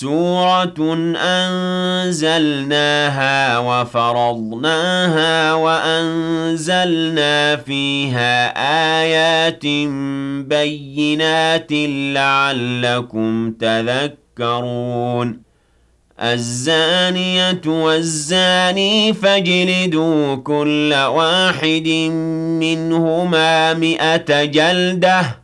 سورة أنزلناها وفرضناها وأنزلنا فيها آيات بينات لعلكم تذكرون. الزانية والزاني فاجلدوا كل واحد منهما مئة جلدة.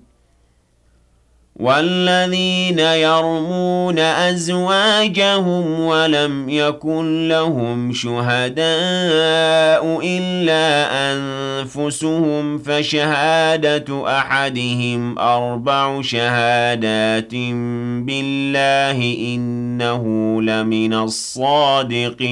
والذين يرمون أزواجهم ولم يكن لهم شهداء إلا أنفسهم فشهادة أحدهم أربع شهادات بالله إنه لمن الصادقين.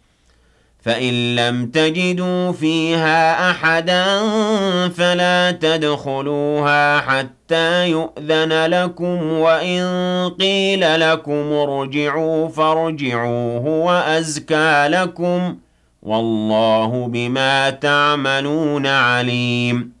فإن لم تجدوا فيها أحدا فلا تدخلوها حتى يؤذن لكم وإن قيل لكم ارجعوا فارجعوا هو أزكى لكم والله بما تعملون عليم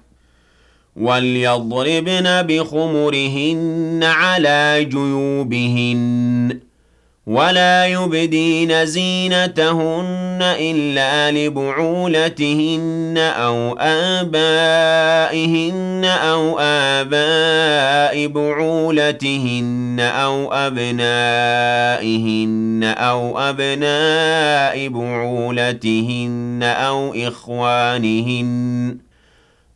وليضربن بخمرهن على جيوبهن ولا يبدين زينتهن إلا لبعولتهن أو آبائهن أو آباء بعولتهن أو أبنائهن أو أبناء بعولتهن أو إخوانهن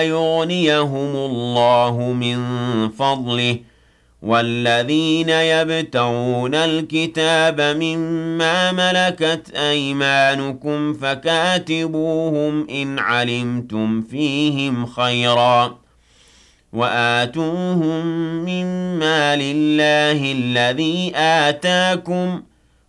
يغنيهم الله من فضله. والذين يبتغون الكتاب مما ملكت أيمانكم فكاتبوهم إن علمتم فيهم خيرا. وآتوهم مما لله الذي آتاكم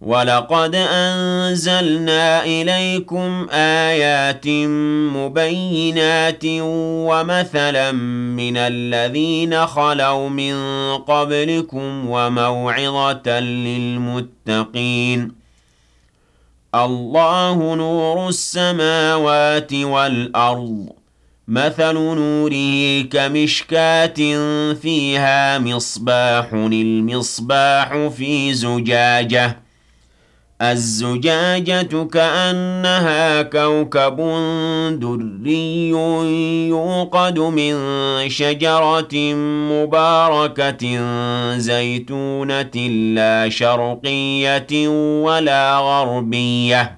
وَلَقَدْ أَنزَلْنَا إِلَيْكُمْ آيَاتٍ مُبَيِّنَاتٍ وَمَثَلًا مِنَ الَّذِينَ خَلَوْا مِن قَبْلِكُمْ وَمَوْعِظَةً لِّلْمُتَّقِينَ اللَّهُ نُورُ السَّمَاوَاتِ وَالْأَرْضِ مَثَلُ نُورِهِ كَمِشْكَاةٍ فِيهَا مِصْبَاحٌ الْمِصْبَاحُ فِي زُجَاجَةٍ الزجاجة كأنها كوكب دري يوقد من شجرة مباركة زيتونة لا شرقية ولا غربية.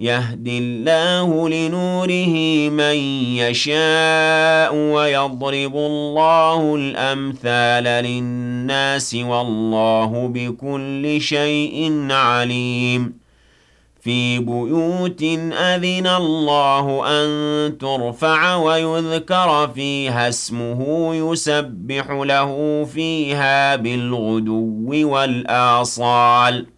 يهدي الله لنوره من يشاء ويضرب الله الأمثال للناس والله بكل شيء عليم. في بيوت أذن الله أن ترفع ويذكر فيها اسمه يسبح له فيها بالغدو والآصال ۖ.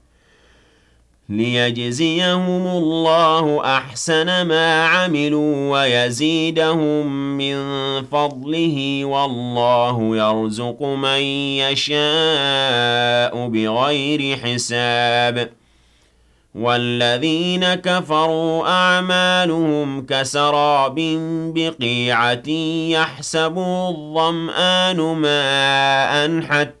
ليجزيهم الله أحسن ما عملوا ويزيدهم من فضله والله يرزق من يشاء بغير حساب. والذين كفروا أعمالهم كسراب بقيعة يحسبه الظمآن ماء حتى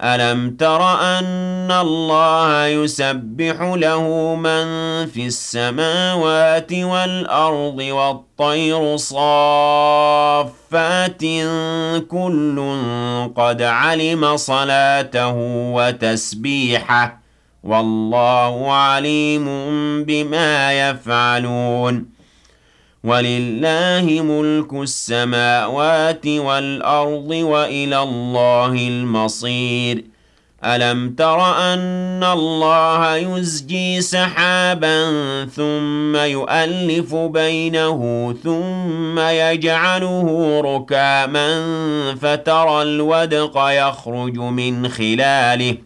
ألم تر أن الله يسبح له من في السماوات والأرض والطير صافات كل قد علم صلاته وتسبيحه والله عليم بما يفعلون ولله ملك السماوات والأرض وإلى الله المصير. ألم تر أن الله يزجي سحابا ثم يؤلف بينه ثم يجعله ركاما فترى الودق يخرج من خلاله.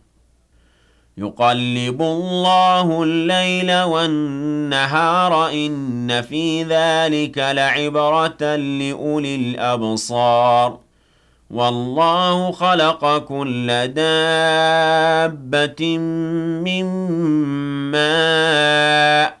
يقلب الله الليل والنهار إن في ذلك لعبرة لأولي الأبصار والله خلق كل دابة من ماء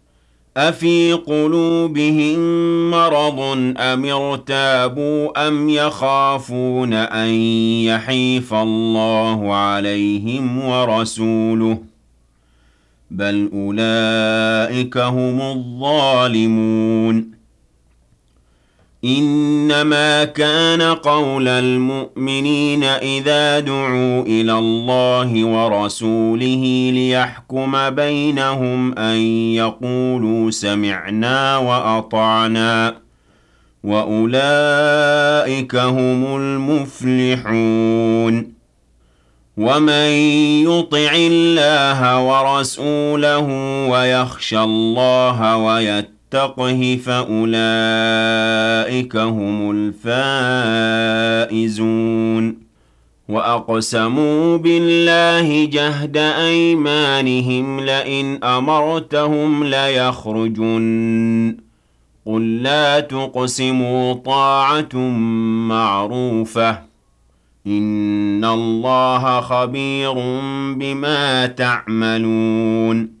أفي قلوبهم مرض أم ارتابوا أم يخافون أن يحيف الله عليهم ورسوله بل أولئك هم الظالمون إنما كان قول المؤمنين إذا دعوا إلى الله ورسوله ليحكم بينهم أن يقولوا سمعنا وأطعنا وأولئك هم المفلحون ومن يطع الله ورسوله ويخشى الله ويتقى يتقه فأولئك هم الفائزون وأقسموا بالله جهد أيمانهم لئن أمرتهم ليخرجن قل لا تقسموا طاعة معروفة إن الله خبير بما تعملون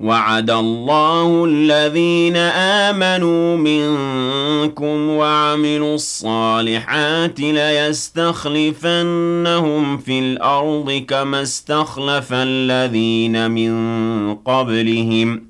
وَعَدَ اللَّهُ الَّذِينَ آمَنُوا مِنكُمْ وَعَمِلُوا الصَّالِحَاتِ لَيَسْتَخْلِفَنَّهُمْ فِي الْأَرْضِ كَمَا اسْتَخْلَفَ الَّذِينَ مِن قَبْلِهِمْ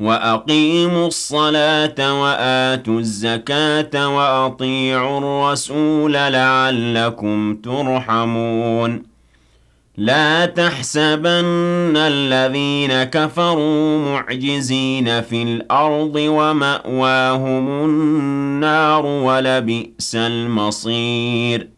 وَأَقِيمُوا الصَّلَاةَ وَآتُوا الزَّكَاةَ وَأَطِيعُوا الرَّسُولَ لَعَلَّكُمْ تُرْحَمُونَ. لَا تَحْسَبَنَّ الَّذِينَ كَفَرُوا مُعْجِزِينَ فِي الْأَرْضِ وَمَأْوَاهُمُ النَّارُ ۖ وَلَبِئْسَ الْمَصِيرُ.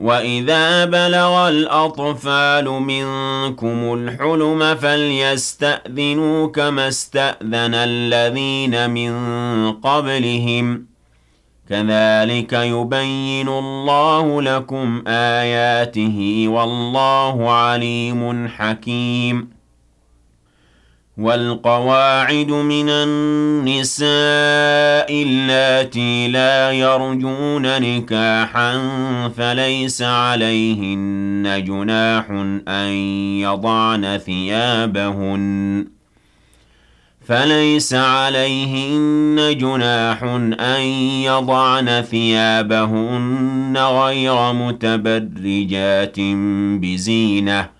وَإِذَا بَلَغَ الْأَطْفَالُ مِنكُمُ الْحُلُمَ فَلْيَسْتَأْذِنُوا كَمَا اسْتَأْذَنَ الَّذِينَ مِن قَبْلِهِمْ ۚ كَذَٰلِكَ يُبَيِّنُ اللَّهُ لَكُمْ آيَاتِهِ ۗ وَاللَّهُ عَلِيمٌ حَكِيمٌ وَالْقَوَاعِدُ مِنَ النِّسَاءِ اللَّاتِي لَا يَرْجُونَ نِكَاحًا فَلَيْسَ عَلَيْهِنَّ جُنَاحٌ أَن يَضَعْنَ ثِيَابَهُنَّ. فَلَيْسَ عَلَيْهِنَّ جُنَاحٌ أَن يَضَعْنَ ثِيَابَهُنَّ غَيْرَ مُتَبَرِّجَاتٍ بِزِينَةٍ.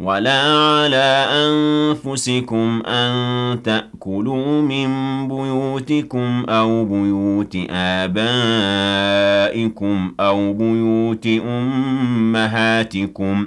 وَلَا عَلَىٰ أَنفُسِكُمْ أَن تَأْكُلُوا مِن بُيُوتِكُمْ أَوْ بُيُوتِ آبَائِكُمْ أَوْ بُيُوتِ أُمَّهَاتِكُمْ.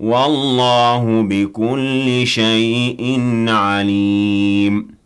والله بكل شيء عليم.